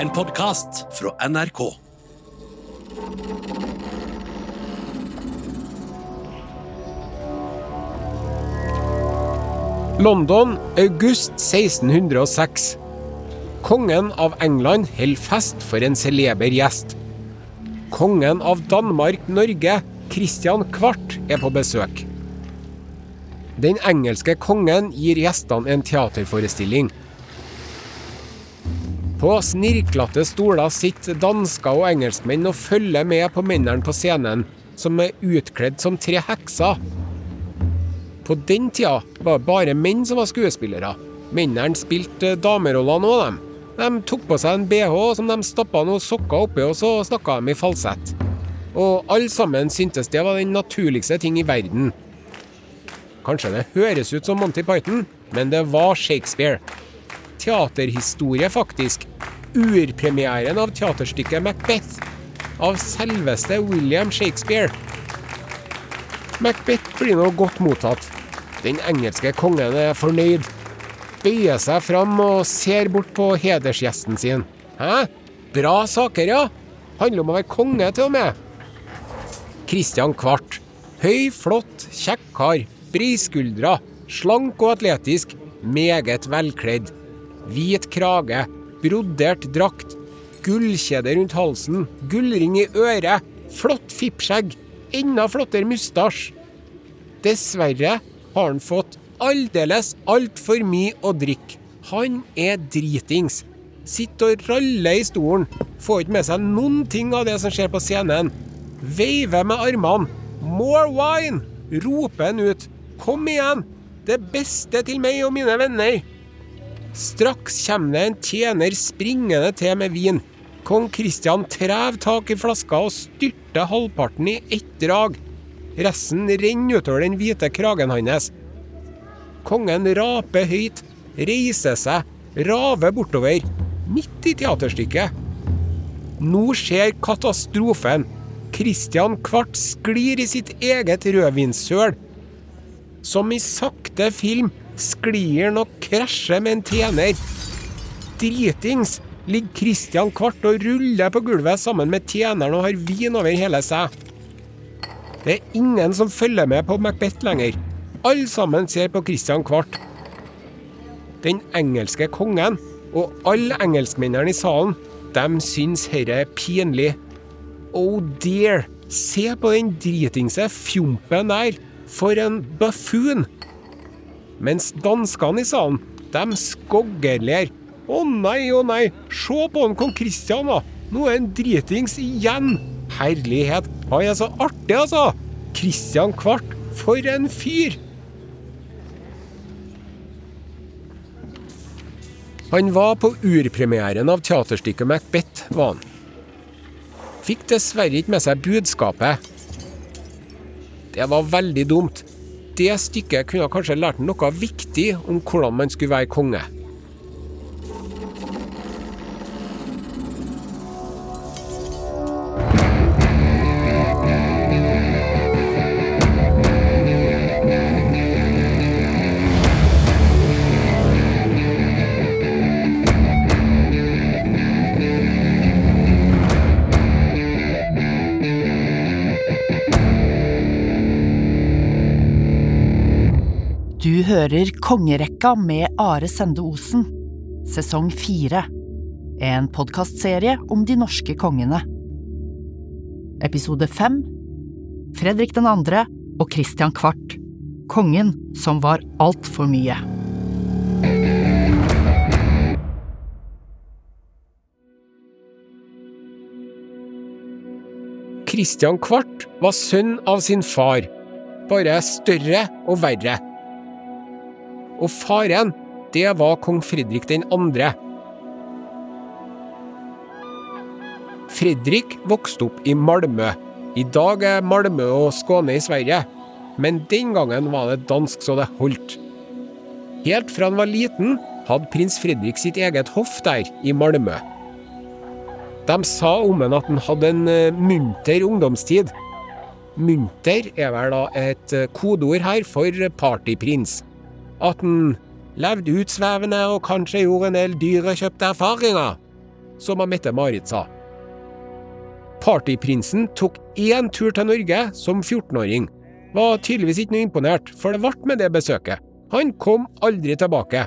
En podkast fra NRK. London, august 1606. Kongen av England holder fest for en celeber gjest. Kongen av Danmark-Norge, Christian Kvart, er på besøk. Den engelske kongen gir gjestene en teaterforestilling. På snirklete stoler sitter dansker og engelskmenn og følger med på mennene på scenen, som er utkledd som tre hekser. På den tida var det bare menn som var skuespillere. Mennene spilte dameroller nå, dem. De tok på seg en bh som de stappa noen sokker oppi, og så snakka de i falsett. Og alle sammen syntes det var den naturligste ting i verden. Kanskje det høres ut som Monty Python, men det var Shakespeare. Teaterhistorie, faktisk. Urpremieren av teaterstykket Macbeth. Av selveste William Shakespeare. Macbeth blir nå godt mottatt. Den engelske kongen er fornøyd. Bøyer seg fram og ser bort på hedersgjesten sin. Hæ? Bra saker, ja. Handler om å være konge, til og med. Christian Kvart. Høy, flott, kjekk kar. Breiskuldra. Slank og atletisk. Meget velkledd. Hvit krage. Brodert drakt. Gullkjede rundt halsen. Gullring i øret. Flott fippskjegg. Enda flottere mustasj. Dessverre har han fått aldeles altfor mye å drikke. Han er dritings. Sitter og raller i stolen. Får ikke med seg noen ting av det som skjer på scenen. Veiver med armene. More wine! roper han ut. Kom igjen! Det beste til meg og mine venner. Straks kommer det en tjener springende til med vin. Kong Kristian trev tak i flaska og styrter halvparten i ett drag. Resten renner utover den hvite kragen hans. Kongen raper høyt, reiser seg, raver bortover, midt i teaterstykket. Nå skjer katastrofen. Christian Kvart sklir i sitt eget rødvinssøl. Som i sakte film sklir han og krasjer med en tjener. Dritings ligger Christian Kvart og ruller på gulvet sammen med tjeneren og har vin over hele seg. Det er ingen som følger med på Macbeth lenger. Alle sammen ser på Christian Kvart. Den engelske kongen og alle engelskmennene i salen, de syns herre er pinlig. Oh dear, se på den dritingse fjompen der. For en buffoon. Mens danskene i salen, de skoggerler. Å nei, å nei, se på han kong Kristian, da. Nå er han dritings igjen. Herlighet, han er så artig, altså. Kristian Kvart, for en fyr. Han var på urpremieren av teaterstykket Macbeth, var han. Fikk dessverre ikke med seg budskapet. Det var veldig dumt. Det stykket kunne kanskje lært ham noe viktig om hvordan man skulle være konge. Hører Kongerekka med Are Sende Osen, sesong fire. En podkastserie om de norske kongene. Episode fem Fredrik den andre og Christian Kvart. Kongen som var altfor mye. Christian Kvart var sønn av sin far, bare større og verre. Og faren, det var kong Fredrik 2. Fredrik vokste opp i Malmö. I dag er Malmö og Skåne i Sverige, men den gangen var det dansk så det holdt. Helt fra han var liten, hadde prins Fredrik sitt eget hoff der, i Malmö. De sa om han at han hadde en eh, munter ungdomstid. Munter er vel da et eh, kodeord her for partyprins. At en levde utsvevende og kanskje gjorde en del dyrekjøpte erfaringer. som Mette-Marit sa. Partyprinsen tok én tur til Norge som 14-åring. Var tydeligvis ikke noe imponert, for det ble med det besøket. Han kom aldri tilbake.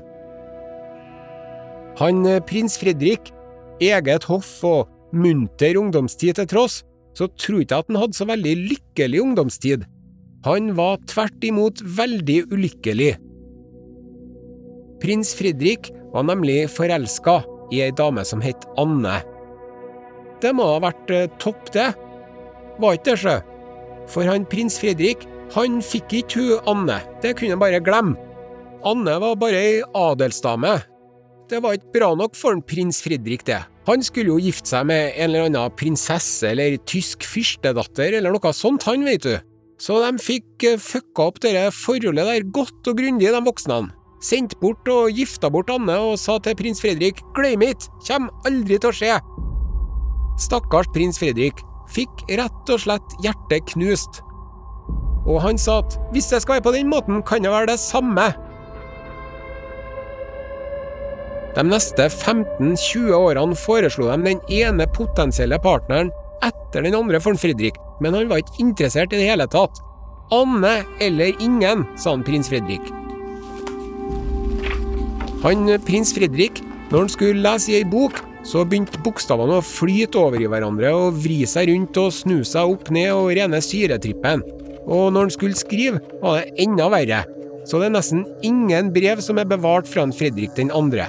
Han eh, prins Fredrik, eget hoff og munter ungdomstid til tross, så tror ikke at han hadde så veldig lykkelig ungdomstid. Han var tvert imot veldig ulykkelig. Prins Fredrik var nemlig forelska i ei dame som het Anne. Det må ha vært eh, topp, det. Var ikke det, sjø? For han prins Fredrik, han fikk ikke hun Anne, det kunne han bare glemme. Anne var bare ei adelsdame. Det var ikke bra nok for en prins Fredrik, det. Han skulle jo gifte seg med en eller annen prinsesse eller tysk fyrstedatter eller noe sånt, han, vet du. Så de fikk eh, fucka opp det forholdet der godt og grundig, de voksne. Sendte bort og gifta bort Anne og sa til prins Fredrik glem it, kjem aldri til å skje. Stakkars prins Fredrik fikk rett og slett hjertet knust. Og han sa at hvis det skal være på den måten, kan det være det samme. De neste 15-20 årene foreslo de den ene potensielle partneren etter den andre for Fredrik, men han var ikke interessert i det hele tatt. Anne eller ingen, sa han prins Fredrik. Han prins Fredrik, når han skulle lese i ei bok, så begynte bokstavene å flyte over i hverandre og vri seg rundt og snu seg opp ned og rene syretrippen. Og når han skulle skrive, var det enda verre. Så det er nesten ingen brev som er bevart fra en Fredrik den andre.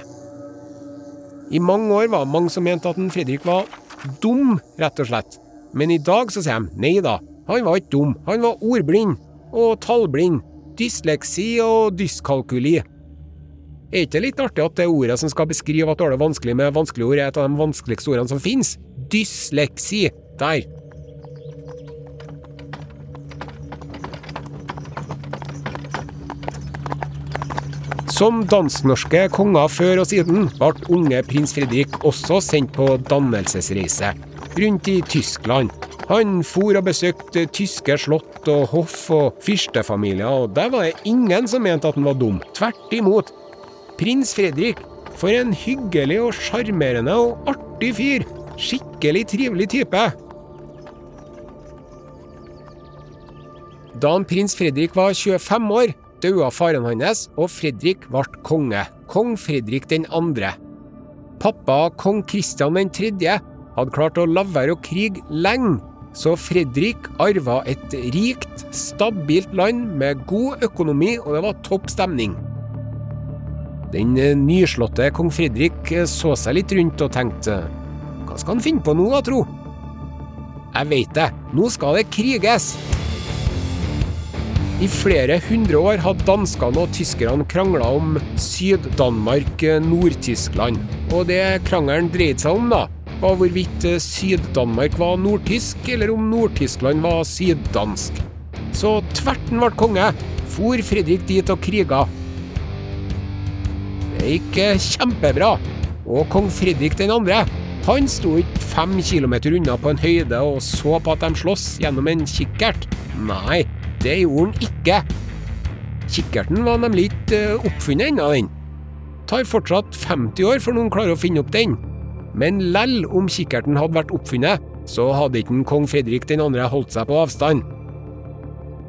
I mange år var det mange som mente at en Fredrik var dum, rett og slett. Men i dag så sier de nei da, han var ikke dum, han var ordblind og tallblind, dysleksi og dyskalkuli. Er ikke det litt artig at det ordet som skal beskrive at du har det vanskelig med vanskelige ord, er et av de vanskeligste ordene som finnes? Dysleksi. Der. Som dansk-norske konger før og siden ble unge prins Fredrik også sendt på dannelsesreise rundt i Tyskland. Han for og besøkte tyske slott og hoff og fyrstefamilier, og der var det ingen som mente at han var dum. Tvert imot. Prins Fredrik, for en hyggelig og sjarmerende og artig fyr. Skikkelig trivelig type. Da prins Fredrik var 25 år, døde faren hans, og Fredrik ble konge. Kong Fredrik den andre. Pappa, kong Kristian 3., hadde klart å la være å krige lenge, så Fredrik arva et rikt, stabilt land med god økonomi, og det var topp stemning. Den eh, nyslåtte kong Fredrik eh, så seg litt rundt og tenkte hva skal han finne på nå, da, tro? Jeg veit det, nå skal det kriges! I flere hundre år hadde danskene og tyskerne krangla om Syd-Danmark-Nord-Tyskland. Og det krangelen dreide seg om, da, var hvorvidt Syd-Danmark var nordtysk, eller om Nord-Tyskland var syddansk. Så tverten ble konge, for Fredrik dit og kriga. Det gikk kjempebra. Og kong Fredrik den andre, han sto ikke fem kilometer unna på en høyde og så på at de sloss gjennom en kikkert. Nei, det gjorde han ikke. Kikkerten var nemlig ikke eh, oppfunnet ennå, den. Tar fortsatt 50 år før noen klarer å finne opp den. Men lell om kikkerten hadde vært oppfunnet, så hadde ikke kong Fredrik den andre holdt seg på avstand.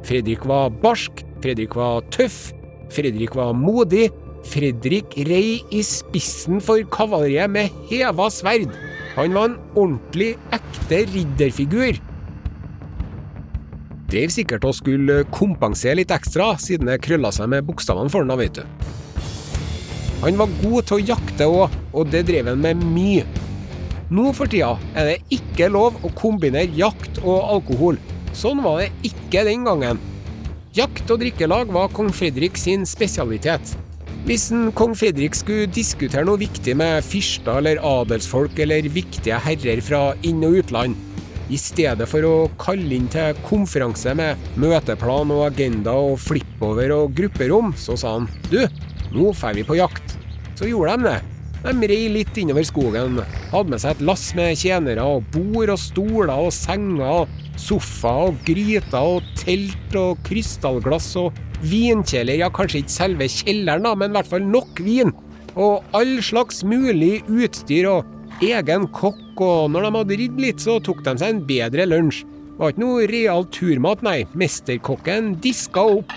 Fredrik var barsk, Fredrik var tøff, Fredrik var modig, Fredrik rei i spissen for kavaleriet med heva sverd. Han var en ordentlig, ekte ridderfigur. Drev sikkert og skulle kompensere litt ekstra, siden det krølla seg med bokstavene foran, vet du. Han var god til å jakte òg, og det drev han med mye. Nå for tida er det ikke lov å kombinere jakt og alkohol. Sånn var det ikke den gangen. Jakt og drikkelag var kong Fredrik sin spesialitet. Hvis en kong Fredrik skulle diskutere noe viktig med fyrster eller adelsfolk eller viktige herrer fra inn- og utland, i stedet for å kalle inn til konferanse med møteplan og agenda og flippover og grupperom, så sa han du, nå drar vi på jakt. Så gjorde de det. De rei litt innover skogen, hadde med seg et lass med tjenere og bord og stoler og senger, sofaer og gryter og telt og krystallglass og Vinkjeller, ja kanskje ikke selve kjelleren, da, men i hvert fall nok vin. Og all slags mulig utstyr og egen kokk, og når de hadde ridd litt, så tok de seg en bedre lunsj. Var ikke noe real turmat, nei. Mesterkokken diska opp.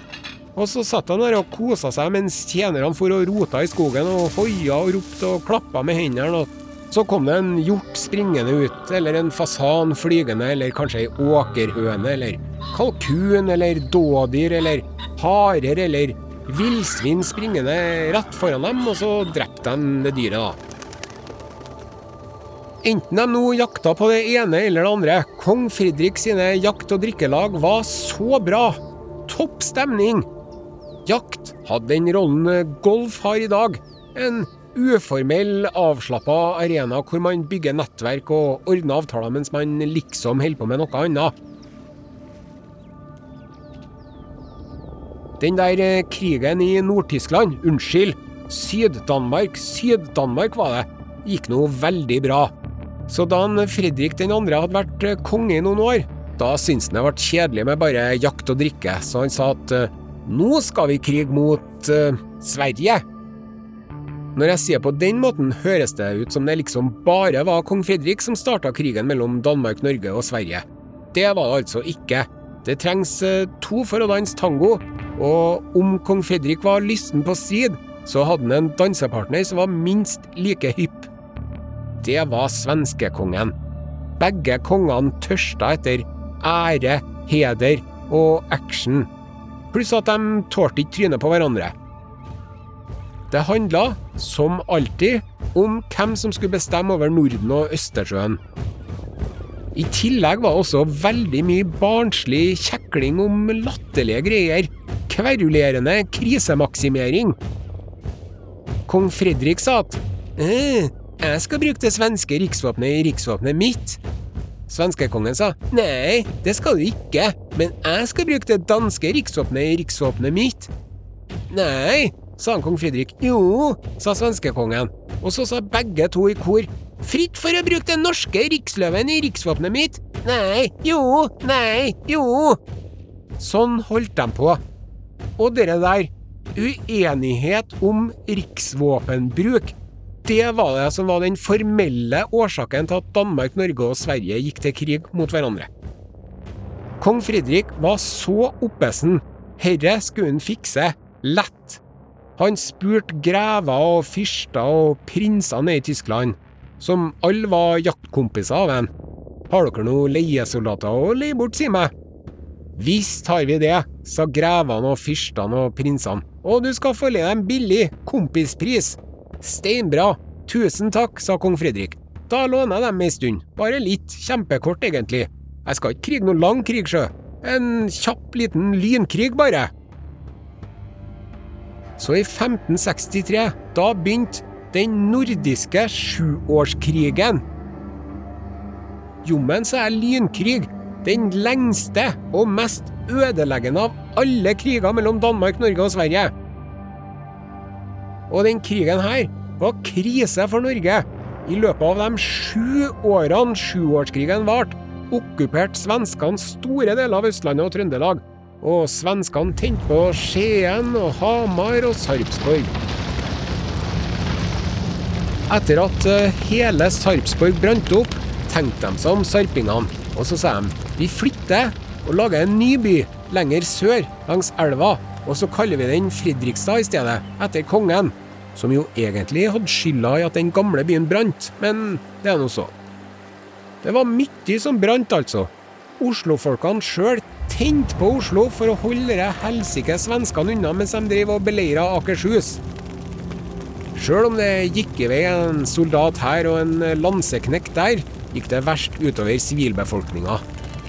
Og så satt han der og kosa seg mens tjenerne for og rota i skogen og hoia og ropte og klappa med hendene. og Så kom det en hjort springende ut, eller en fasan flygende, eller kanskje ei åkerhøne, eller kalkun, eller dådyr, eller harer, eller villsvin springende rett foran dem, og så drepte de det dyret, da. Enten de nå jakta på det ene eller det andre, kong Fridrik sine jakt- og drikkelag var så bra. Topp stemning. Jakt hadde den rollen golf har i dag. En uformell, avslappa arena hvor man bygger nettverk og ordner avtaler mens man liksom holder på med noe annet. Den der eh, krigen i Nord-Tyskland, unnskyld, Syd-Danmark, Syd-Danmark var det, gikk nå veldig bra. Så da han Fredrik 2. hadde vært eh, konge i noen år, da syntes han det ble kjedelig med bare jakt og drikke, så han sa at eh, nå skal vi krige mot uh, Sverige. Når jeg sier på den måten, høres det ut som det liksom bare var kong Fredrik som starta krigen mellom Danmark, Norge og Sverige. Det var det altså ikke. Det trengs uh, to for å danse tango, og om kong Fredrik var lysten på strid, så hadde han en dansepartner som var minst like hypp. Det var svenskekongen. Begge kongene tørsta etter ære, heder og action pluss at de tålte ikke trynet på hverandre. Det handla, som alltid, om hvem som skulle bestemme over Norden og Østersjøen. I tillegg var det også veldig mye barnslig kjekling om latterlige greier. Kverulerende krisemaksimering. Kong Fredrik sa at «Eh, jeg skal bruke det svenske riksvåpenet i riksvåpenet mitt. Svenskekongen sa nei, det skal du ikke, men jeg skal bruke det danske riksvåpenet i riksvåpenet mitt. Nei, sa han kong Fredrik. Jo, sa svenskekongen. Og så sa begge to i kor fritt for å bruke den norske riksløven i riksvåpenet mitt. Nei, jo, nei, jo. Sånn holdt de på. Og dere der, uenighet om riksvåpenbruk det var det som var den formelle årsaken til at Danmark, Norge og Sverige gikk til krig mot hverandre. Kong Fredrik var så oppesen. Herre skulle han fikse lett. Han spurte grever og fyrster og prinser nede i Tyskland, som alle var jaktkompiser av en. Har dere noen leiesoldater å leie bort, si meg? Visst har vi det, sa grevene og fyrstene og prinsene. Og du skal få leie dem billig, kompispris. Steinbra. Tusen takk, sa kong Fredrik. Da låner jeg dem ei stund. Bare litt. Kjempekort, egentlig. Jeg skal ikke krige noen lang krig, sjø. En kjapp, liten lynkrig, bare. Så i 1563, da begynte den nordiske sjuårskrigen. Jommen så er lynkrig den lengste og mest ødeleggende av alle kriger mellom Danmark, Norge og Sverige. Og den krigen her var krise for Norge. I løpet av de sju årene sjuårskrigen varte, okkuperte svenskene store deler av Østlandet og Trøndelag. Og svenskene tente på Skien og Hamar og Sarpsborg. Etter at eh, hele Sarpsborg brant opp, tenkte de seg om sarpingene, og så sa de vi flytter og lager en ny by lenger sør, langs elva, og så kaller vi den Fredrikstad i stedet, etter kongen som jo egentlig hadde skylda i at den gamle byen brant, men det er nå så. Det var mye som brant, altså. Oslofolkene sjøl tente på Oslo for å holde de helsike svenskene unna mens de driver og beleirer Akershus. Sjøl om det gikk i vei en soldat her og en lanseknekk der, gikk det verst utover sivilbefolkninga.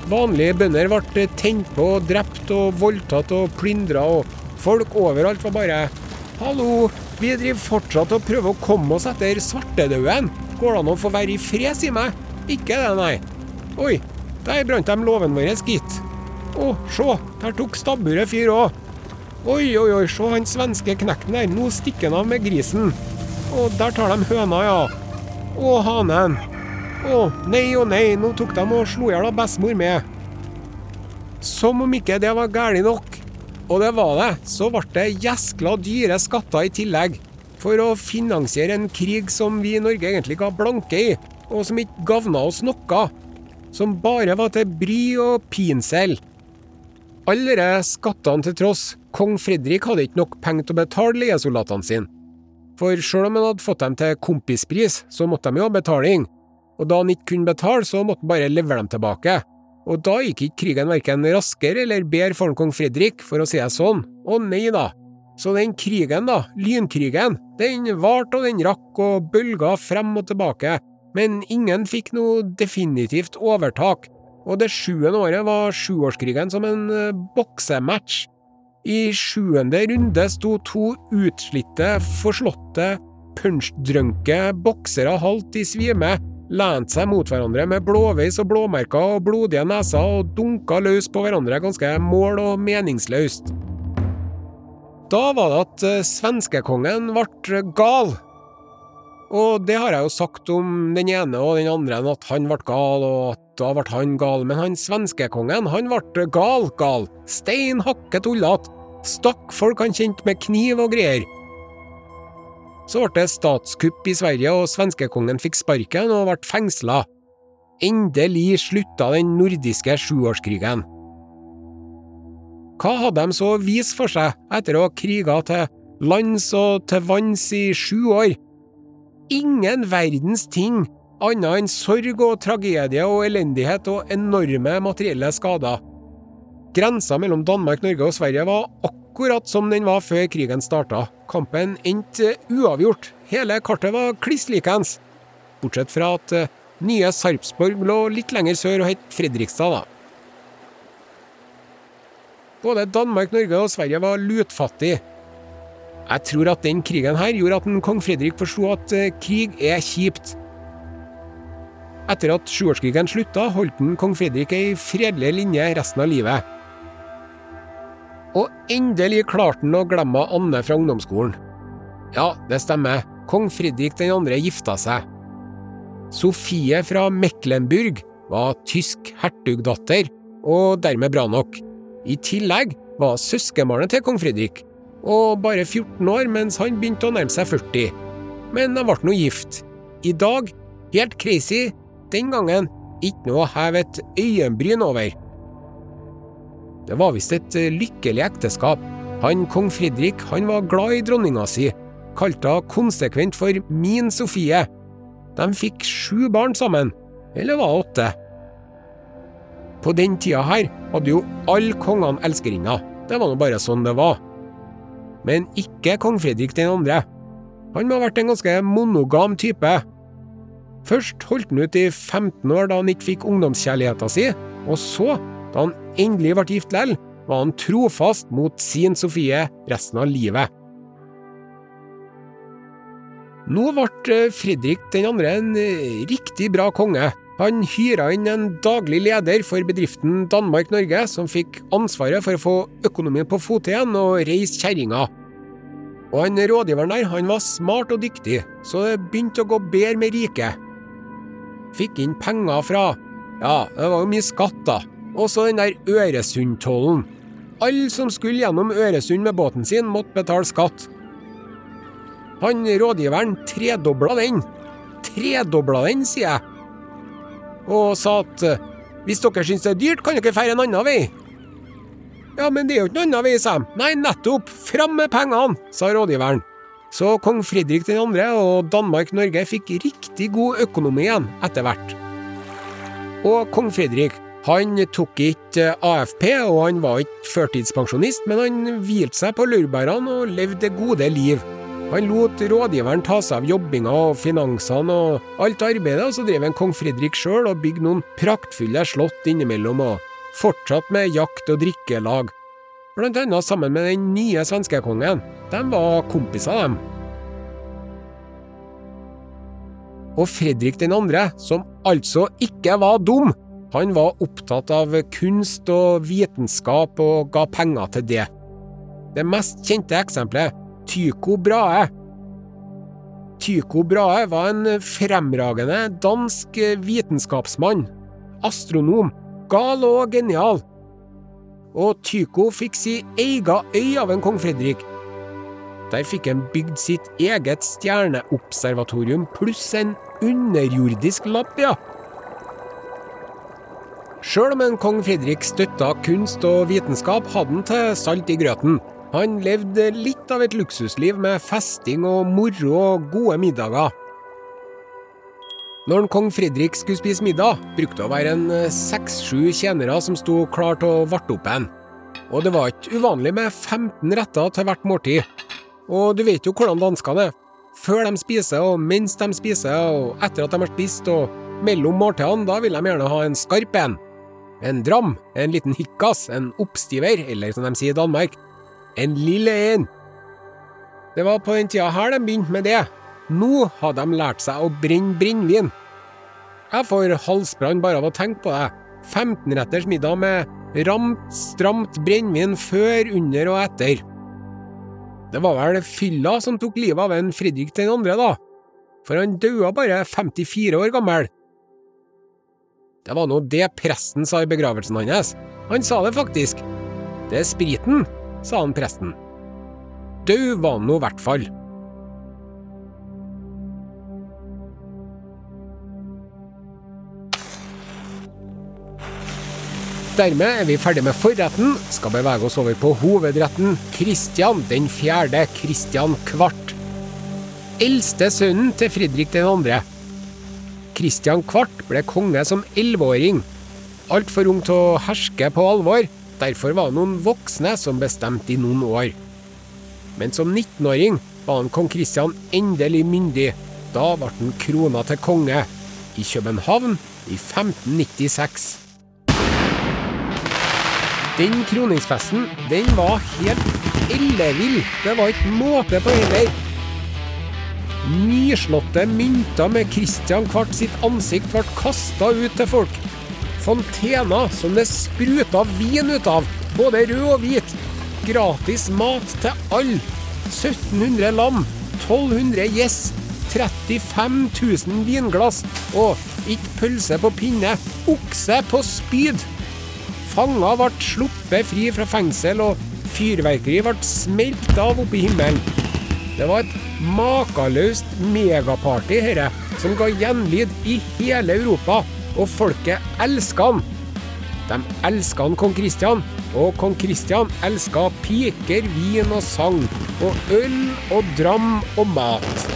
Vanlige bønder ble tent på, drept og voldtatt og plyndra, og folk overalt var bare Hallo, vi driver fortsatt og prøver å komme oss etter svartedauden. Går det an å få være i fred, si meg? Ikke det, nei. Oi, der brant de låven vår, gitt. Å, se, der tok stabburet fyr òg. Oi, oi, oi, se han svenske knekten der, nå stikker han av med grisen. Å, der tar de høna, ja. Å, hanen. Å, nei og nei, nå tok de og slo i hjel bestemor med. Som om ikke det var galt nok. Og det var det. Så ble det gjeskla dyre skatter i tillegg. for å finansiere en krig som vi i Norge egentlig ga blanke i, og som ikke gavna oss noe. Som bare var til bry og pinsel. Alle disse skattene til tross, kong Fredrik hadde ikke nok penger til å betale leiesoldatene sine. For sjøl om han hadde fått dem til kompispris, så måtte de jo ha betaling. Og da han ikke kunne betale, så måtte han bare levere dem tilbake. Og da gikk ikke krigen verken raskere eller bedre for kong Fredrik, for å si det sånn. Å nei da. Så den krigen, da, lynkrigen, den varte og den rakk og bølga frem og tilbake, men ingen fikk noe definitivt overtak, og det sjuende året var sjuårskrigen som en uh, boksematch. I sjuende runde sto to utslitte, forslåtte, punchdrunke boksere halvt i svime, lente seg mot hverandre med blåveis og blåmerker og blodige neser og dunka løs på hverandre ganske mål- og meningsløst. Da var det at eh, svenskekongen ble gal. Og det har jeg jo sagt om den ene og den andre, at han ble gal, og at da ble han gal. Men han svenskekongen, han ble gal, gal. Stein hakke tullete. Stakk folk han kjente med kniv og greier. Så ble det statskupp i Sverige, og svenskekongen fikk sparken og ble fengsla. Endelig slutta den nordiske sjuårskrigen. Hva hadde de så å vise for seg etter å ha kriga til lands og til vanns i sju år? Ingen verdens ting annet enn sorg og tragedie og elendighet og enorme materielle skader. Grensa mellom Danmark, Norge og Sverige var akkurat som den var før krigen starta. Kampen endte uavgjort. Hele kartet var kliss likeens. Bortsett fra at eh, nye Sarpsborg lå litt lenger sør og het Fredrikstad, da. Både Danmark, Norge og Sverige var lutfattige. Jeg tror at den krigen her gjorde at en kong Fredrik forsto at eh, krig er kjipt. Etter at sjuårskrigen slutta, holdt den kong Fredrik ei fredelig linje resten av livet. Og endelig klarte han å glemme Anne fra ungdomsskolen. Ja, det stemmer, kong Fredrik 2. gifta seg. Sofie fra Mecklenburg var tysk hertugdatter, og dermed bra nok. I tillegg var søskenbarnet til kong Fredrik, og bare 14 år mens han begynte å nærme seg 40. Men de ble nå gift. I dag, helt crazy, den gangen ikke noe å heve et øyenbryn over. Det var visst et eh, lykkelig ekteskap. Han kong Fredrik han var glad i dronninga si, kalte henne konsekvent for Min Sofie. De fikk sju barn sammen, eller var det åtte? På den tida her hadde jo alle kongene elskerinner. Det var nå bare sånn det var. Men ikke kong Fredrik den andre. Han må ha vært en ganske monogam type. Først holdt han ut i 15 år da han ikke fikk ungdomskjærligheta si, og så, da han endelig ble gift lell, var han trofast mot sin Sofie resten av livet. Nå ble Fredrik den andre en riktig bra konge, han hyra inn en daglig leder for bedriften Danmark-Norge, som fikk ansvaret for å få økonomien på fote igjen og reise kjerringa. Og han rådgiveren der, han var smart og dyktig, så det begynte å gå bedre med riket. Fikk inn penger fra Ja, det var jo mye skatt, da. Også den der Øresundtollen. Alle som skulle gjennom Øresund med båten sin, måtte betale skatt. Han rådgiveren tredobla den. Tredobla den, sier jeg og sa at eh, hvis dere syns det er dyrt, kan dere feire en annen vei. Ja, men det er jo ikke noen annen vei, sa de. Nei, nettopp! Fram med pengene, sa rådgiveren. Så kong Fredrik 2. og Danmark-Norge fikk riktig god økonomi igjen etter hvert. Og kong Fredrik han tok ikke AFP, og han var ikke førtidspensjonist, men han hvilte seg på laurbærene og levde det gode liv. Han lot rådgiveren ta seg av jobbinga og finansene og alt arbeidet, og så drev en kong Fredrik sjøl og bygde noen praktfulle slott innimellom, og fortsatt med jakt og drikkelag. Blant annet sammen med den nye svenskekongen. De var kompiser, dem. Og Fredrik den andre, som altså ikke var dum, han var opptatt av kunst og vitenskap og ga penger til det. Det mest kjente eksempelet Tycho Brahe. Tycho Brahe var en fremragende dansk vitenskapsmann, astronom, gal og genial. Og Tycho fikk si ega øy av en kong Fredrik. Der fikk han bygd sitt eget stjerneobservatorium pluss en underjordisk lab, ja. Sjøl om en kong Fredrik støtta kunst og vitenskap, hadde han til salt i grøten. Han levde litt av et luksusliv med festing og moro og gode middager. Når kong Fredrik skulle spise middag, brukte det å være en seks-sju tjenere som sto klar til å varte opp en. Og det var ikke uvanlig med 15 retter til hvert måltid. Og du vet jo hvordan danskene er. Før de spiser, og mens de spiser, og etter at de har spist, og mellom måltidene, da vil de gjerne ha en skarp en. En dram, en liten hikkas, en oppstiver, eller som de sier i Danmark, en lille en. Det var på den tida her de begynte med det. Nå hadde de lært seg å brenne brennevin. Jeg får halsbrann bare av å tenke på det. 15-retters middag med ramt, stramt brennevin før, under og etter. Det var vel fylla som tok livet av en Fredrik den andre, da, for han daua bare 54 år gammel. Det var nå det presten sa i begravelsen hans. Han sa det faktisk. Det er spriten, sa han presten. Dau var han nå i hvert fall. Dermed er vi ferdig med forretten, skal bevege oss over på hovedretten, Kristian den fjerde, Kristian Kvart. Eldste sønnen til Fredrik den andre. Kristian Kvart ble konge som elleveåring. Altfor ung til å herske på alvor, derfor var det noen voksne som bestemte i noen år. Men som 19-åring var han kong Kristian endelig myndig. Da ble han krona til konge. I København i 1596. Den kroningsfesten, den var helt ellevill. Det var ikke måte på heller. Nyslåtte mynter med Christian Kvart sitt ansikt ble kasta ut til folk. Fontener som det spruta vin ut av, både rød og hvit. Gratis mat til alle. 1700 lam, 1200 gjess, 35 000 vinglass og ikke pølse på pinne, okse på spyd. Fanger ble sluppet fri fra fengsel, og fyrverkeri ble smelt av oppe i himmelen. Det var et makeløst megaparty, herre, som ga gjenlyd i hele Europa, og folket elska han. De elska kong Kristian, og kong Kristian elska piker, vin og sang, og øl og dram og mat.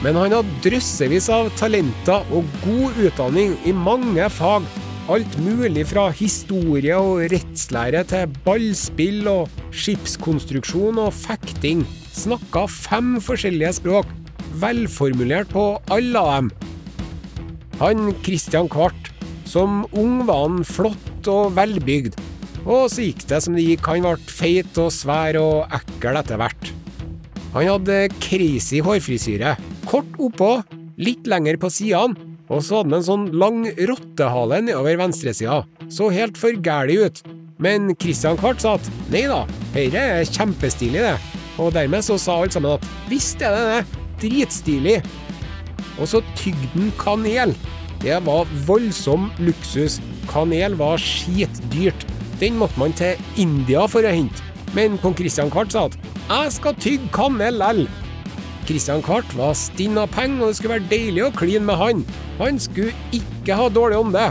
Men han hadde drøssevis av talenter og god utdanning i mange fag, Alt mulig fra historie og rettslære til ballspill og skipskonstruksjon og fekting. Snakka fem forskjellige språk, velformulert på alle av dem. Han Christian Kvart, som ung var han flott og velbygd. Og så gikk det som det gikk, han ble feit og svær og ekkel etter hvert. Han hadde crazy hårfrisyre, kort oppå, litt lenger på sidene, og så hadde han en sånn lang rottehale nedover venstresida. Så helt for gæli ut. Men Christian Kvart sa at nei da, dette er kjempestilig, det. Og dermed så sa alle sammen at visst er det det, dritstilig. Og så tygde han kanel. Det var voldsom luksus. Kanel var skitdyrt. Den måtte man til India for å hente. Men kong Christian Kvart sa at jeg skal tygge kanel lell. Christian Kvart var stinn av penger, og det skulle være deilig å kline med han. Han skulle ikke ha dårlig ånde.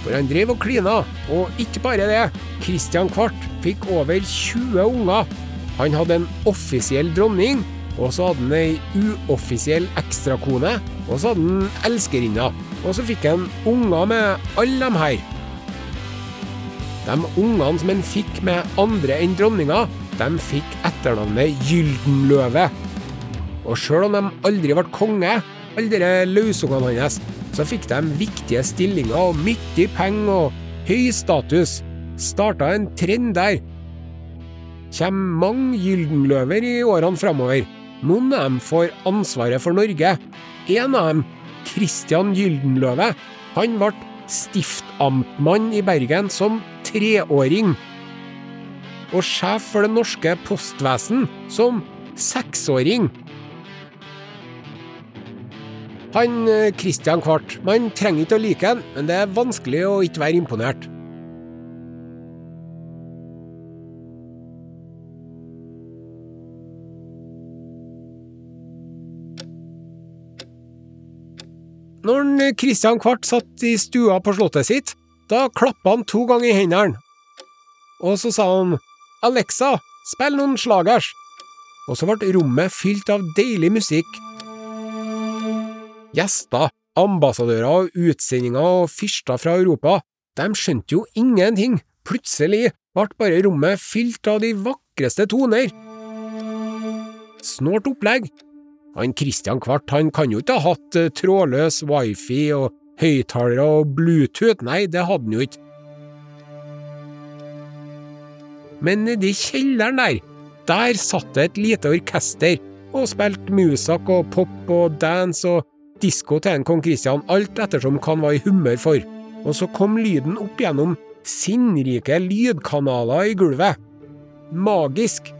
For han drev og klina, og ikke bare det. Christian Kvart fikk over 20 unger. Han hadde en offisiell dronning, og så hadde han ei uoffisiell ekstrakone, og så hadde han elskerinna. Og så fikk han unger med alle dem her. De ungene som han fikk med andre enn dronninga, de fikk etternavnet Gyldenløve. Og sjøl om de aldri ble konge, alle de løsungene hans, så fikk de viktige stillinger og mye penger og høy status. Starta en trend der. Kjem mange gyldenløver i årene framover. Noen av dem får ansvaret for Norge. En av dem, Christian Gyldenløve, han ble stiftamtmann i Bergen som treåring. Og sjef for det norske postvesen som seksåring. Han eh, Christian Kvart, man trenger ikke å like han, men det er vanskelig å ikke være imponert. Når eh, Christian Kvart satt i stua på slottet sitt, da klappa han to ganger i hendene. Og så sa han Alexa, spill noen slagers. Og så ble rommet fylt av deilig musikk Gjester, ambassadører og utsendinger og fyrster fra Europa, de skjønte jo ingenting. Plutselig ble bare rommet fylt av de vakreste toner. Snålt opplegg. Han Christian Kvart han kan jo ikke ha hatt eh, trådløs wifi og høyttalere og Bluetooth, nei, det hadde han jo ikke. Men nedi kjelleren der, der satt det et lite orkester og spilte musak og pop og dance og disko til en kong Kristian, alt ettersom hva han var i humør for. Og så kom lyden opp gjennom sinnrike lydkanaler i gulvet. Magisk.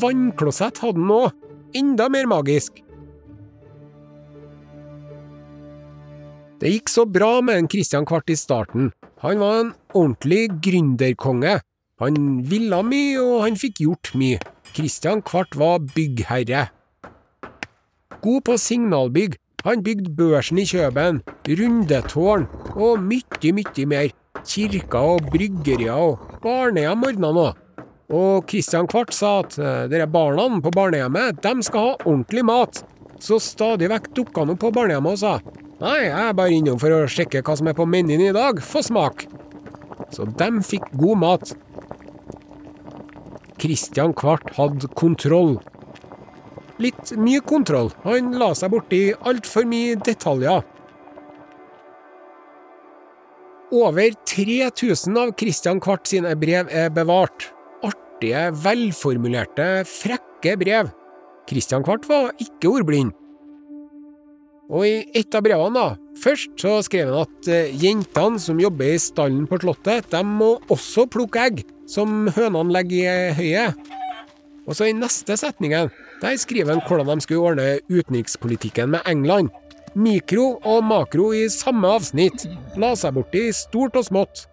Vannklosett hadde han òg. Enda mer magisk. Det gikk så bra med en Christian Kvart i starten. Han var en ordentlig gründerkonge. Han ville mye, og han fikk gjort mye. Christian Kvart var byggherre. God på signalbygg. Han bygde børsen i Kjøben, rundetårn og mye, mye mer. Kirker og bryggerier og barnehjem ordna nå. Og Kristian Kvart sa at eh, dere barna på barnehjemmet de skal ha ordentlig mat. Så stadig vekk dukka han opp på barnehjemmet og sa nei, jeg er bare innom for å sjekke hva som er på menyen i dag, få smak. Så de fikk god mat. Kristian Kvart hadde kontroll. Litt mye kontroll. Han la seg borti altfor mye detaljer. Over 3000 av Christian Kvart sine brev er bevart. Artige, velformulerte, frekke brev. Christian Kvart var ikke ordblind. Og i et av brevene, da, først så skrev han at eh, jentene som jobber i stallen på Slottet, de må også plukke egg, som hønene legger i høyet. Og så i neste setningen, der skriver han hvordan de skulle ordne utenrikspolitikken med England. Mikro og makro i samme avsnitt. La seg borti stort og smått.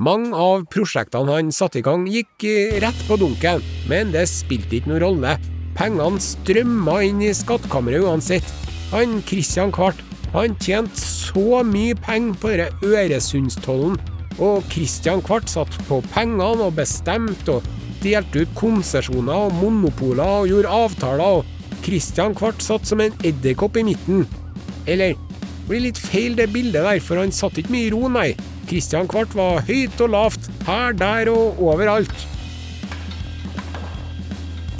Mange av prosjektene han satte i gang, gikk rett på dunken, men det spilte ikke noen rolle. Pengene strømma inn i skattkammeret uansett. Han Christian Kvart han tjente så mye penger på denne Øresundstollen, og Christian Kvart satt på pengene og bestemte og delte ut konsesjoner og monopoler og gjorde avtaler. og Kristian Kvart satt som en edderkopp i midten. Eller, det blir litt feil det bildet der, for han satt ikke mye i ro, nei. Kristian Kvart var høyt og lavt, her, der og overalt.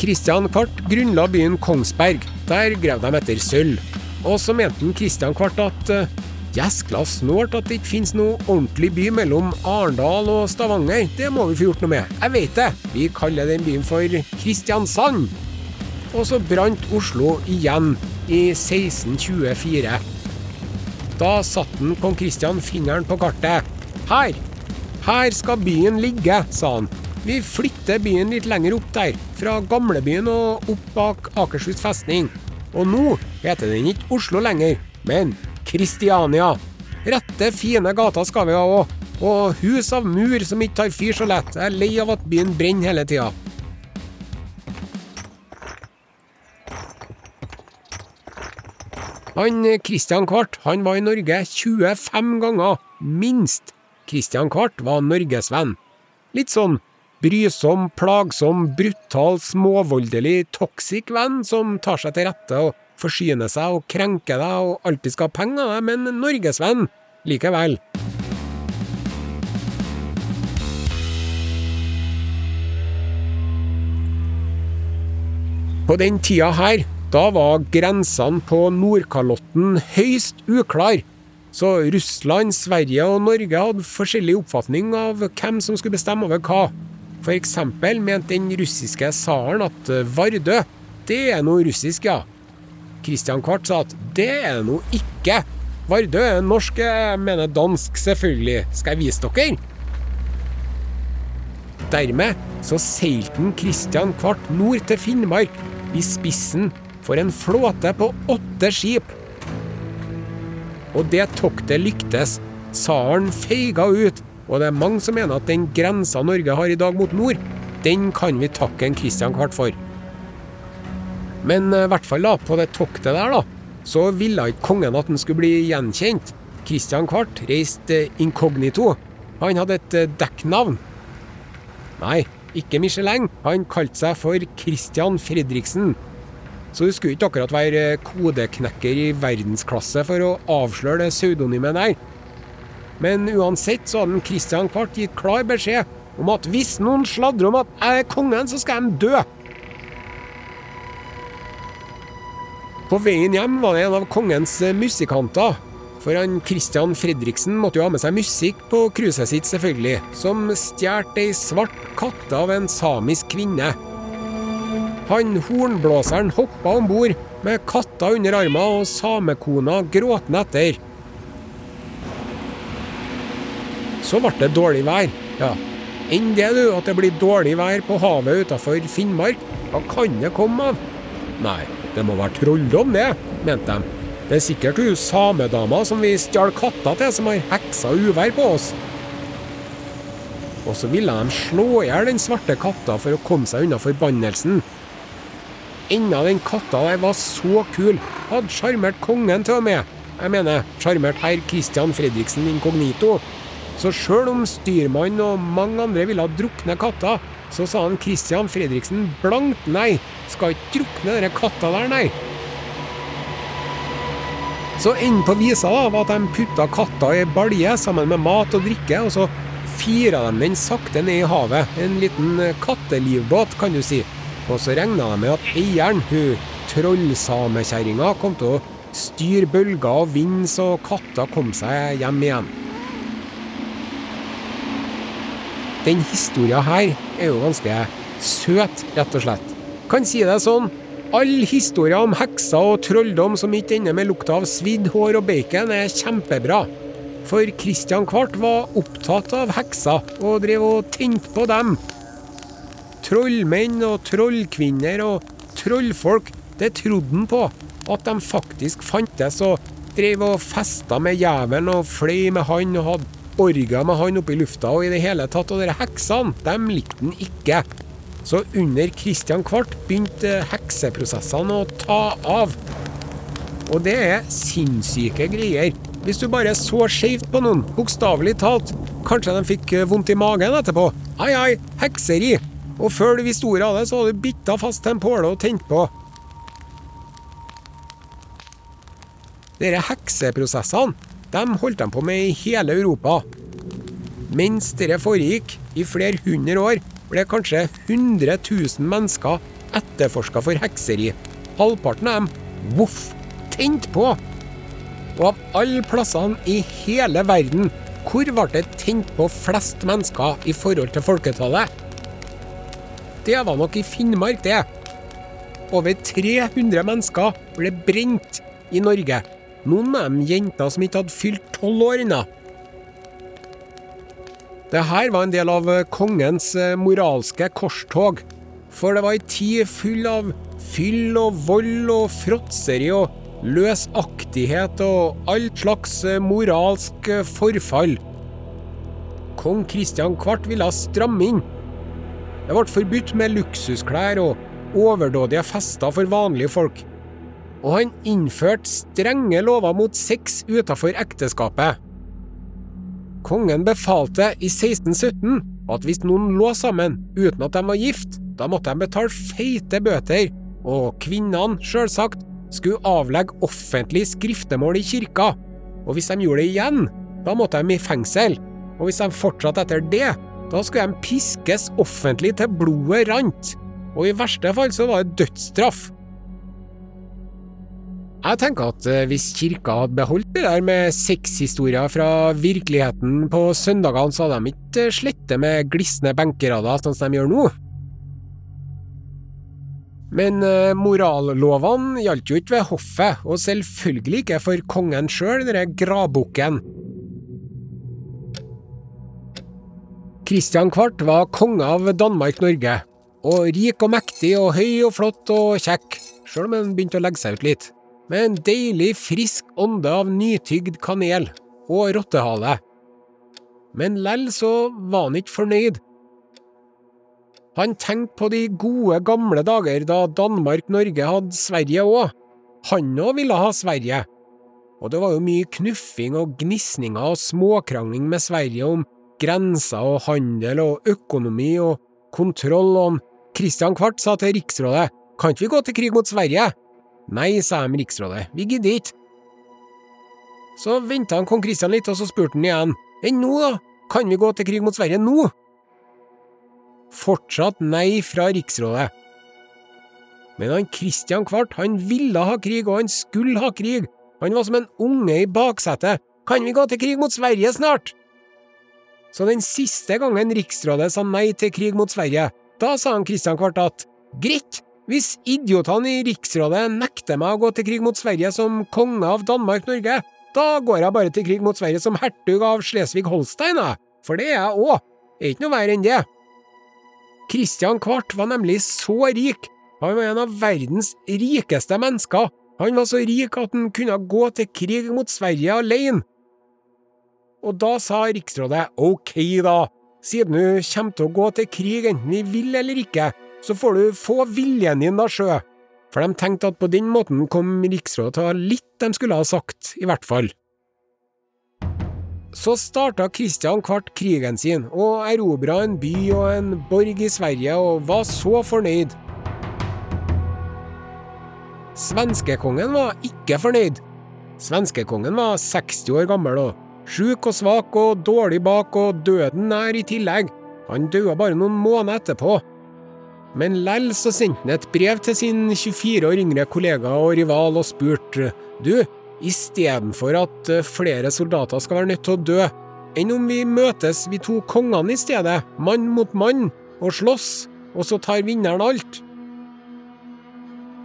Kristian Kvart grunnla byen Kongsberg. Der grev de etter sølv. Og så mente Kristian Kvart at uh, Gjeskla snålt at det ikke finnes noe ordentlig by mellom Arendal og Stavanger. Det må vi få gjort noe med. Jeg vet det. Vi kaller den byen for Kristiansand. Og så brant Oslo igjen i 1624. Da satte kong Kristian fingeren på kartet. Her! Her skal byen ligge, sa han. Vi flytter byen litt lenger opp der, fra gamlebyen og opp bak Akershus festning. Og nå heter den ikke Oslo lenger, men Kristiania. Rette, fine gater skal vi ha òg. Og hus av mur som ikke tar fyr så lett. Jeg er lei av at byen brenner hele tida. Han Christian Kvart han var i Norge 25 ganger, minst. Christian Kvart var norgesvenn. Litt sånn brysom, plagsom, brutal, småvoldelig, toxic venn som tar seg til rette og forsyner seg og krenker deg og alltid skal ha penger av deg, men norgesvenn likevel. På den tida her da var grensene på Nordkalotten høyst uklar, så Russland, Sverige og Norge hadde forskjellig oppfatning av hvem som skulle bestemme over hva. For eksempel mente den russiske tsaren at Vardø, det er noe russisk, ja. Christian Kvart sa at det er det nå ikke. Vardø er norsk, jeg mener dansk, selvfølgelig. Skal jeg vise dere? Dermed så seilte Christian Kvart nord til Finnmark, i spissen for en flåte på åtte skip. Og det toktet lyktes. Tsaren feiga ut, og det er mange som mener at den grensa Norge har i dag mot nord, den kan vi takke en Christian Kvart for. Men i hvert fall da, på det toktet der, da, så ville ikke kongen at han skulle bli gjenkjent. Kristian Kvart reiste inkognito. Han hadde et eh, dekknavn. Nei, ikke Michelin. Han kalte seg for Christian Fredriksen. Så du skulle ikke akkurat være kodeknekker i verdensklasse for å avsløre det pseudonymet der. Men uansett så hadde Christian Kvart gitt klar beskjed om at hvis noen sladrer om at jeg er kongen, så skal de dø. På veien hjem var det en av kongens musikanter. For han Christian Fredriksen måtte jo ha med seg musikk på cruiset sitt, selvfølgelig, som stjal ei svart katte av en samisk kvinne. Han hornblåseren hoppa om bord med katta under armen og samekona gråtende etter. Så ble det dårlig vær. Ja, enn det, du, at det blir dårlig vær på havet utafor Finnmark. Hva kan det komme av? Nei, det må være trolldom, det, mente de. Det er sikkert hun samedama som vi stjal katta til, som har heksa uvær på oss. Og så ville de slå i hjel den svarte katta for å komme seg unna forbannelsen. Enda den katta der var så kul, hadde sjarmert kongen til og med. Jeg mener, sjarmert herr Christian Fredriksen inkognito. Så sjøl om styrmannen og mange andre ville drukne katta, så sa han Christian Fredriksen blankt nei. Skal ikke drukne denne katta der, nei. Så enden på visa da, var at de putta katta i balje sammen med mat og drikke, og så fira de den sakte ned i havet. En liten kattelivbåt, kan du si. Og så regna de med at eieren, hun trollsamekjerringa, kom til å styre bølger og vind så katta kom seg hjem igjen. Den historia her er jo ganske søt, rett og slett. Kan si det sånn. Alle historier om hekser og trolldom som ikke ender med lukta av svidd hår og bacon, er kjempebra. For Christian Kvart var opptatt av hekser, og drev og tente på dem. Trollmenn og trollkvinner og trollfolk, det trodde han på. At de faktisk fantes, og drev og festa med jævelen og fløy med han og hadde orga med han oppe i lufta og i det hele tatt. Og de heksene, dem likte han ikke. Så under Kristian Kvart begynte hekseprosessene å ta av. Og det er sinnssyke greier. Hvis du bare så skjevt på noen, bokstavelig talt, kanskje de fikk vondt i magen etterpå. Ai, ai, hekseri. Og før du visste ordet av det, så hadde du bitta fast til en påle og tent på. Disse hekseprosessene de holdt de på med i hele Europa. Mens dette foregikk i flere hundre år, ble kanskje 100 000 mennesker etterforska for hekseri. Halvparten av dem voff, tent på! Og av alle plassene i hele verden, hvor ble det tent på flest mennesker i forhold til folketallet? Det var nok i Finnmark, det. Over 300 mennesker ble brent i Norge. Noen av dem jenter som ikke hadde fylt tolv år ennå. Det her var en del av kongens moralske korstog. For det var ei tid full av fyll og vold og fråtseri og løsaktighet og all slags moralsk forfall. Kong Kristian Kvart ville stramme inn. Det ble forbudt med luksusklær og overdådige fester for vanlige folk. Og han innførte strenge lover mot sex utenfor ekteskapet. Kongen befalte i 1617 at hvis noen lå sammen uten at de var gift, da måtte de betale feite bøter, og kvinnene, sjølsagt, skulle avlegge offentlig skriftemål i kirka. Og hvis de gjorde det igjen, da måtte de i fengsel. Og hvis de fortsatte etter det, da skulle de piskes offentlig til blodet rant. Og i verste fall så var det dødsstraff. Jeg tenker at eh, hvis kirka hadde beholdt det der med sexhistorier fra virkeligheten på søndagene, så hadde de ikke slettet med glisne benkerader sånn som de gjør nå. Men eh, morallovene gjaldt jo ikke ved hoffet, og selvfølgelig ikke for kongen sjøl, denne gravbukken. Kristian Kvart var konge av Danmark-Norge, og rik og mektig og høy og flott og kjekk, sjøl om han begynte å legge seg ut litt med en deilig, frisk ånde av nytygd kanel og rottehale. Men lell så var han ikke fornøyd. Han tenkte på de gode, gamle dager da Danmark-Norge hadde Sverige òg, Han òg ville ha Sverige. Og det var jo mye knuffing og gnisninger og småkrangling med Sverige om grenser og handel og økonomi og kontroll, og Kristian Kvart sa til riksrådet kan ikke vi gå til krig mot Sverige? Nei, sa de riksrådet, vi gidder ikke. Så venta kong Kristian litt, og så spurte han igjen, enn nå, da, kan vi gå til krig mot Sverige nå? Fortsatt nei fra riksrådet. Men han Kristian Kvart, han ville ha krig, og han skulle ha krig. Han var som en unge i baksetet. Kan vi gå til krig mot Sverige snart? Så den siste gangen Riksrådet sa nei til krig mot Sverige, da sa han Kristian Kvart at greit, hvis idiotene i Riksrådet nekter meg å gå til krig mot Sverige som konge av Danmark-Norge, da går jeg bare til krig mot Sverige som hertug av Slesvig-Holstein, for det er jeg òg, er ikke noe verre enn det. Kristian Kvart var nemlig så rik, han var en av verdens rikeste mennesker, han var så rik at han kunne gå til krig mot Sverige alene. Og da sa riksrådet ok da, siden du kommer til å gå til krig enten vi vil eller ikke, så får du få viljen din da, sjø. For de tenkte at på den måten kom riksrådet til å ha litt de skulle ha sagt, i hvert fall. Så starta Kristian Kvart krigen sin, og erobra en by og en borg i Sverige, og var så fornøyd. Svenskekongen var ikke fornøyd. Svenskekongen var 60 år gammel og sjuk og svak og dårlig bak og døden nær i tillegg. Han døde bare noen måneder etterpå. Men lell så sendte han et brev til sin 24 år yngre kollega og rival og spurte du, istedenfor at eh, flere soldater skal være nødt til å dø, enn om vi møtes vi to kongene i stedet, mann mot mann, og slåss, og så tar vinneren alt?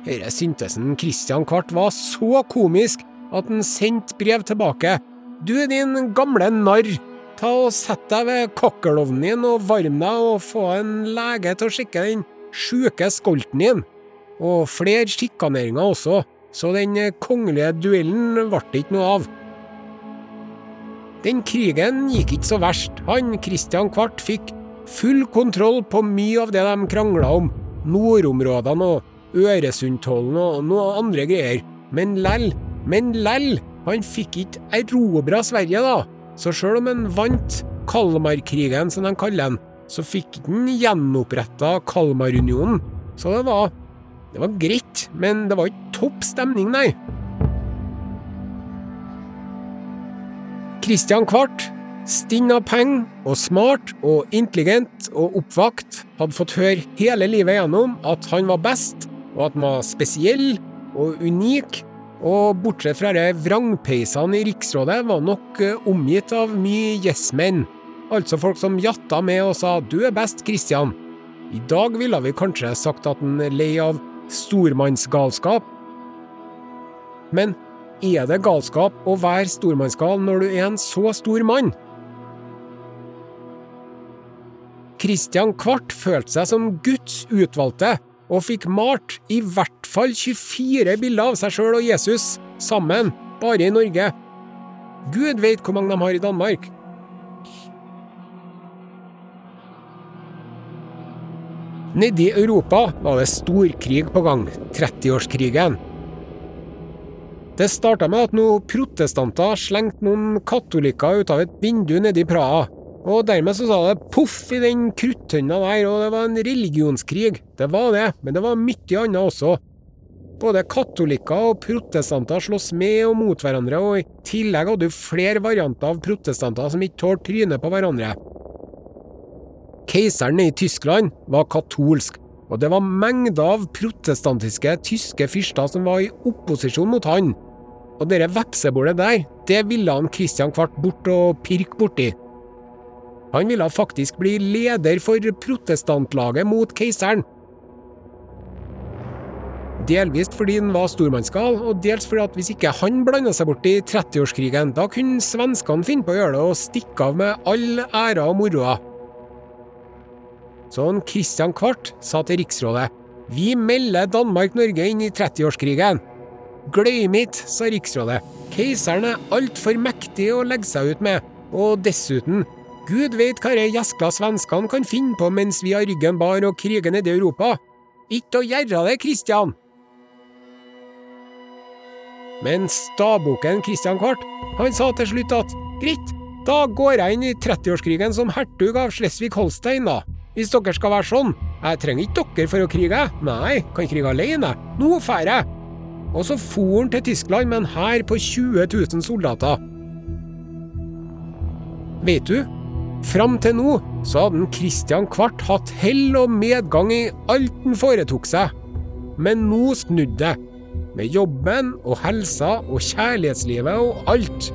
Denne syntesen Christian Kvart var så komisk at han sendte brev tilbake. Du din gamle narr, ta og sett deg ved kakkelovnen din og varm deg og få en lege til å sjekke den sjuke skolten din. Og flere sjikaneringer også, så den kongelige duellen ble ikke noe av. Den krigen gikk ikke så verst. Han Christian Kvart fikk full kontroll på mye av det de krangla om, nordområdene og Øresundtollen og noe andre greier. Men lell, men lell, han fikk ikke erobra Sverige, da. Så sjøl om han vant Kalmarkrigen, som de kaller den, så fikk den gjenoppretta Kalmarunionen. Så det var Det var greit, men det var ikke topp stemning, nei. Kristian Kvart, stinn av penger og smart og intelligent og oppvakt, hadde fått høre hele livet gjennom at han var best, og at han var spesiell og unik. Og bortsett fra de vrangpeisene i Riksrådet, var nok eh, omgitt av mye yes-menn. Altså folk som jatta med og sa 'du er best, Kristian'. I dag ville vi kanskje sagt at han er lei av stormannsgalskap. Men er det galskap å være stormannsgal når du er en så stor mann? Kristian Kvart følte seg som Guds utvalgte, og fikk malt i hvert fall 24 bilder av seg sjøl og Jesus sammen, bare i Norge. Gud vet hvor mange de har i Danmark. Nede i Europa var det storkrig på gang, 30-årskrigen. Det starta med at noen protestanter slengte noen katolikker ut av et vindu nede i Praha, og dermed så sa det poff i den kruttønna der, og det var en religionskrig. Det var det, men det var mye annet også. Både katolikker og protestanter sloss med og mot hverandre, og i tillegg hadde du flere varianter av protestanter som ikke tålte trynet på hverandre. Keiseren i Tyskland var katolsk, og det var mengder av protestantiske tyske fyrster som var i opposisjon mot han. Og det vepsebordet der, det ville han Christian Kvart bort og pirke borti. Han ville faktisk bli leder for protestantlaget mot keiseren. Delvis fordi han var stormannsgal, og dels fordi at hvis ikke han blanda seg bort i 30-årskrigen, da kunne svenskene finne på å gjøre det og stikke av med all æra og moroa. Så Kristian Kvart sa til riksrådet vi melder Danmark-Norge inn i 30-årskrigen. Glem ikke, sa riksrådet. Keiseren er altfor mektig å legge seg ut med, og dessuten, Gud veit hva de gjeskla svenskene kan finne på mens vi har ryggen bar og kriger nede i Europa. Ikke å gjøre det, Kristian! Men staboken Kristian Kvart, han sa til slutt at greit, da går jeg inn i 30-årskrigen som hertug av Slesvig-Holstein, da. Hvis dere skal være sånn. Jeg trenger ikke dere for å krige. Nei, kan krige alene. Nå drar jeg. Og så for han til Tyskland med en hær på 20 000 soldater. Vet du, fram til nå så hadde Christian Kvart hatt hell og medgang i alt han foretok seg. Men nå snudde det. Med jobben og helsa og kjærlighetslivet og alt.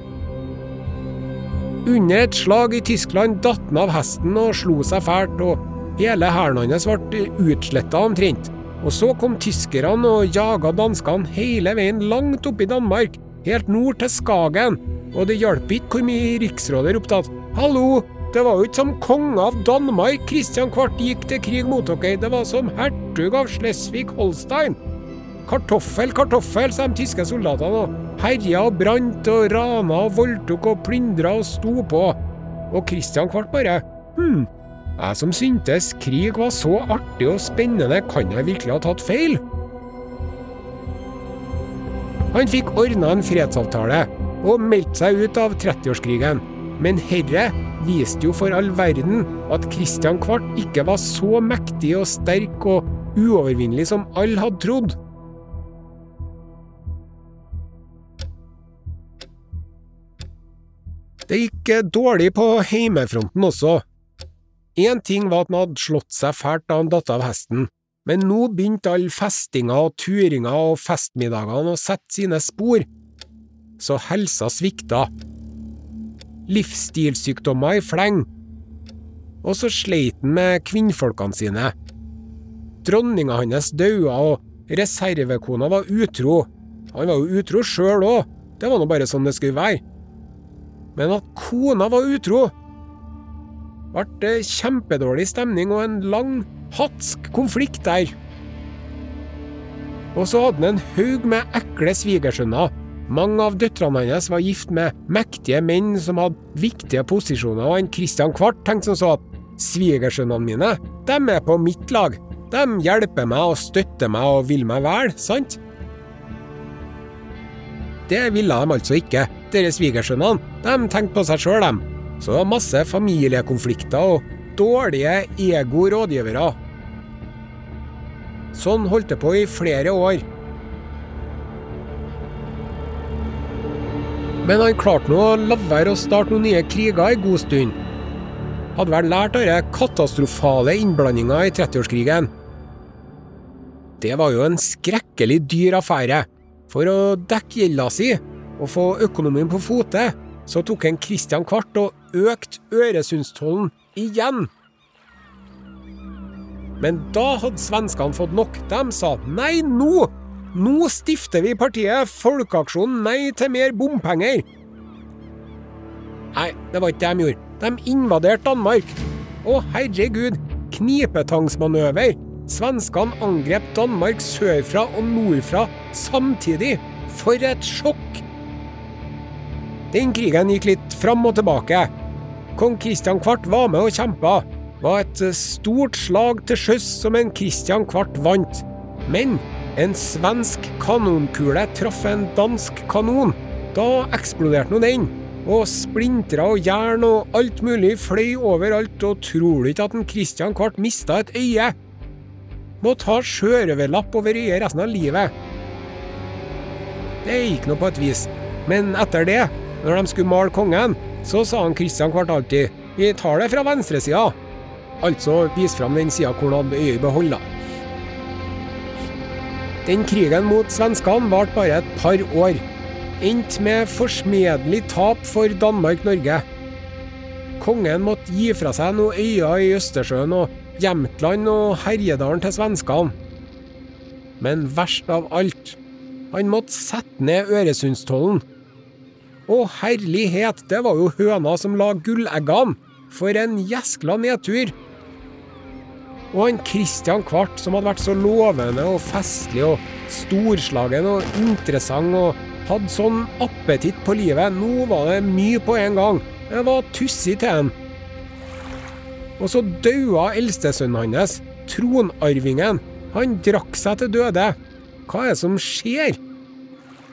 Under et slag i Tyskland datt han av hesten og slo seg fælt, og hele hæren hans ble utsletta omtrent. Og så kom tyskerne og jaga danskene hele veien langt opp i Danmark, helt nord til Skagen, og det hjalp ikke hvor mye riksrådet ropte at hallo, det var jo ikke som konge av Danmark Kristian Kvart gikk til krig mot dere, det var som hertug av Slesvig-Holstein. Kartoffel, kartoffel, sa de tyske soldatene og herja og brant og rana og voldtok og plyndra og sto på. Og Kristian Kvart bare hm, jeg som syntes krig var så artig og spennende, kan jeg virkelig ha tatt feil? Han fikk ordna en fredsavtale og meldte seg ut av 30-årskrigen, men herre viste jo for all verden at Kristian Kvart ikke var så mektig og sterk og uovervinnelig som alle hadde trodd. Det gikk dårlig på heimefronten også. Én ting var at han hadde slått seg fælt da han datt av hesten, men nå begynte all festinga og turinga og festmiddagene å sette sine spor, så helsa svikta. Livsstilssykdommer i fleng. Og så sleit han med kvinnfolkene sine. Dronninga hans daua, og reservekona var utro. Han var jo utro sjøl òg, det var nå bare sånn det skulle være. Men at kona var utro ble kjempedårlig stemning og en lang, hatsk konflikt der. Og så hadde han en haug med ekle svigersønner. Mange av døtrene hans var gift med mektige menn som hadde viktige posisjoner, og en Christian Kvart tenkte som så at svigersønnene mine, de er på mitt lag. De hjelper meg og støtter meg og vil meg vel, sant? Det ville de altså ikke, dere svigersønnene. De tenkte på seg sjøl, de. Så det var masse familiekonflikter og dårlige ego-rådgivere. Sånn holdt det på i flere år. Men han klarte nå å la være å starte noen nye kriger en god stund. Hadde vel lært av den katastrofale innblandinga i 30-årskrigen. Det var jo en skrekkelig dyr affære. For å dekke gjelda si og få økonomien på fote, så tok en Christian Kvart og økte Øresundstollen igjen. Men da hadde svenskene fått nok. De sa nei nå! Nå stifter vi partiet Folkeaksjonen nei til mer bompenger. Nei, det var ikke det de gjorde. De invaderte Danmark. Å, herregud, knipetangsmanøver. Svenskene angrep Danmark sørfra og nordfra samtidig. For et sjokk! Den krigen gikk litt fram og tilbake. Kong Kristian Kvart var med og kjempa. Var et stort slag til sjøs som en Kristian Kvart vant. Men en svensk kanonkule traff en dansk kanon. Da eksploderte nå den. Og splintra og jern og alt mulig fløy overalt, og tror du ikke at en Kristian Kvart mista et øye? Måtte ha sjørøverlapp over øyet resten av livet. Det gikk nå på et vis, men etter det, når de skulle male kongen, så sa han Kristian Kvart alltid vi tar det fra venstresida. Altså vis fram den sida hvor han hadde øyet beholda. behold. Den krigen mot svenskene varte bare et par år. Endte med forsmedelig tap for Danmark-Norge. Kongen måtte gi fra seg noen øyer i Østersjøen og Jämtland og Herjedalen til svenskene. Men verst av alt, han måtte sette ned Øresundstollen. Å herlighet, det var jo høna som la gulleggene! For en gjeskla nedtur! Og han Kristian Kvart, som hadde vært så lovende og festlig og storslagen og interessant og hadde sånn appetitt på livet, nå var det mye på en gang. Det var tussig til han. Og så daua eldstesønnen hans, tronarvingen. Han drakk seg til døde. Hva er det som skjer?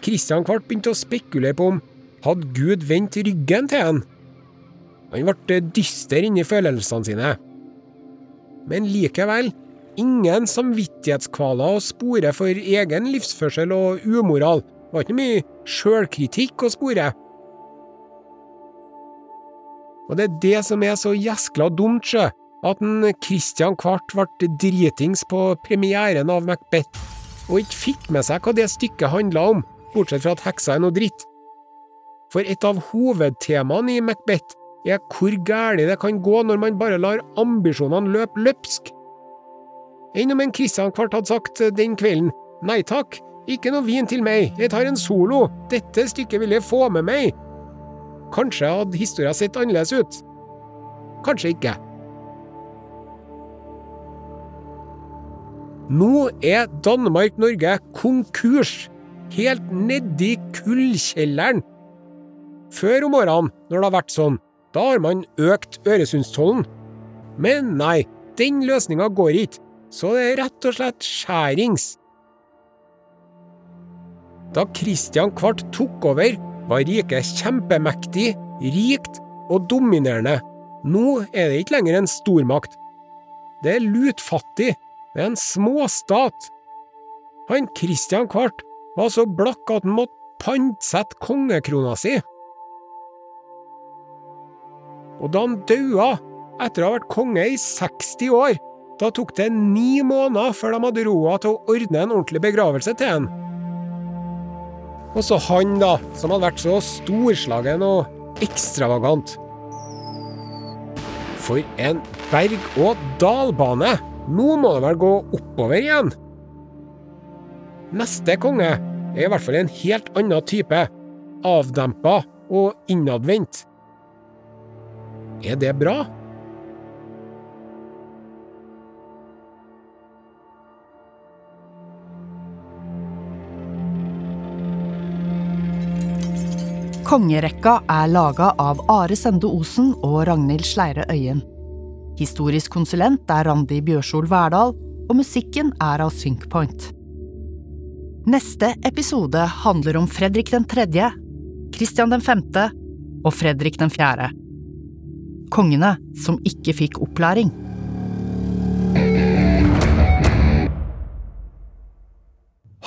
Kristian Kvart begynte å spekulere på om hadde Gud vendt ryggen til han. Han ble dyster inni følelsene sine. Men likevel, ingen samvittighetskvaler å spore for egen livsførsel og umoral. Det var ikke mye sjølkritikk å spore. Og det er det som er så gjeskla dumt, sjø, at en Christian Kvart ble dritings på premieren av Macbeth, og ikke fikk med seg hva det stykket handla om, bortsett fra at heksa er noe dritt. For et av hovedtemaene i Macbeth er hvor galt det kan gå når man bare lar ambisjonene løpe løpsk. Enn om en Christian Kvart hadde sagt den kvelden nei takk, ikke noe vin til meg, jeg tar en solo, dette stykket vil jeg få med meg. Kanskje hadde historia sett annerledes ut. Kanskje ikke. Nå er Danmark-Norge konkurs, helt nedi kullkjelleren. Før om årene, når det har vært sånn, da har man økt Øresundstollen. Men nei, den løsninga går ikke, så det er rett og slett skjærings. Da Kristian Kvart tok over, var riket kjempemektig, rikt og dominerende. Nå er det ikke lenger en stormakt. Det er lutfattig, det er en småstat. Han Kristian Kvart var så blakk at han måtte pantsette kongekrona si. Og da han daua, etter å ha vært konge i 60 år, da tok det ni måneder før de hadde råd til å ordne en ordentlig begravelse til han. Og så han, da, som hadde vært så storslagen og ekstravagant. For en berg-og-dal-bane! Nå må det vel gå oppover igjen? Neste konge er i hvert fall en helt annen type. Avdempa og innadvendt. Er det bra? Kongerekka er laga av Are Sende Osen og Ragnhild Sleire Øyen. Historisk konsulent er Randi Bjørsol Verdal, og musikken er av Synkpoint. Neste episode handler om Fredrik den tredje, Kristian den femte og Fredrik den fjerde. Kongene som ikke fikk opplæring.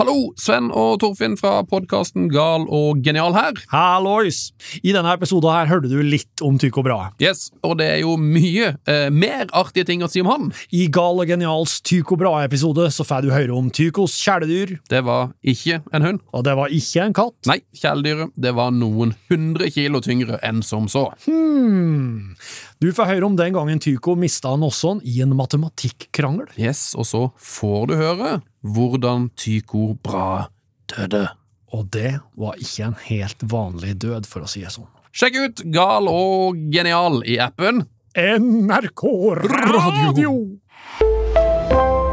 Hallo, Sven og Torfinn fra podkasten Gal og genial her. Hallois! I denne episoden her hørte du litt om Tycho Brahe. Yes, Og det er jo mye eh, mer artige ting å si om han. I Gal og genials Tycho Brahe-episode så får du høre om Tychos kjæledyr. Det var ikke en hund. Og det var ikke en katt. Nei, kjæledyret det var noen hundre kilo tyngre enn som så. Hmm. Du får høre om den gangen Tycho mista Nosson i en matematikkrangel. Yes, Og så får du høre hvordan Tycho Bra døde. Og det var ikke en helt vanlig død, for å si det sånn. Sjekk ut Gal og genial i appen. NRK Radio!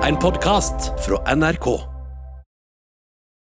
En podkast fra NRK.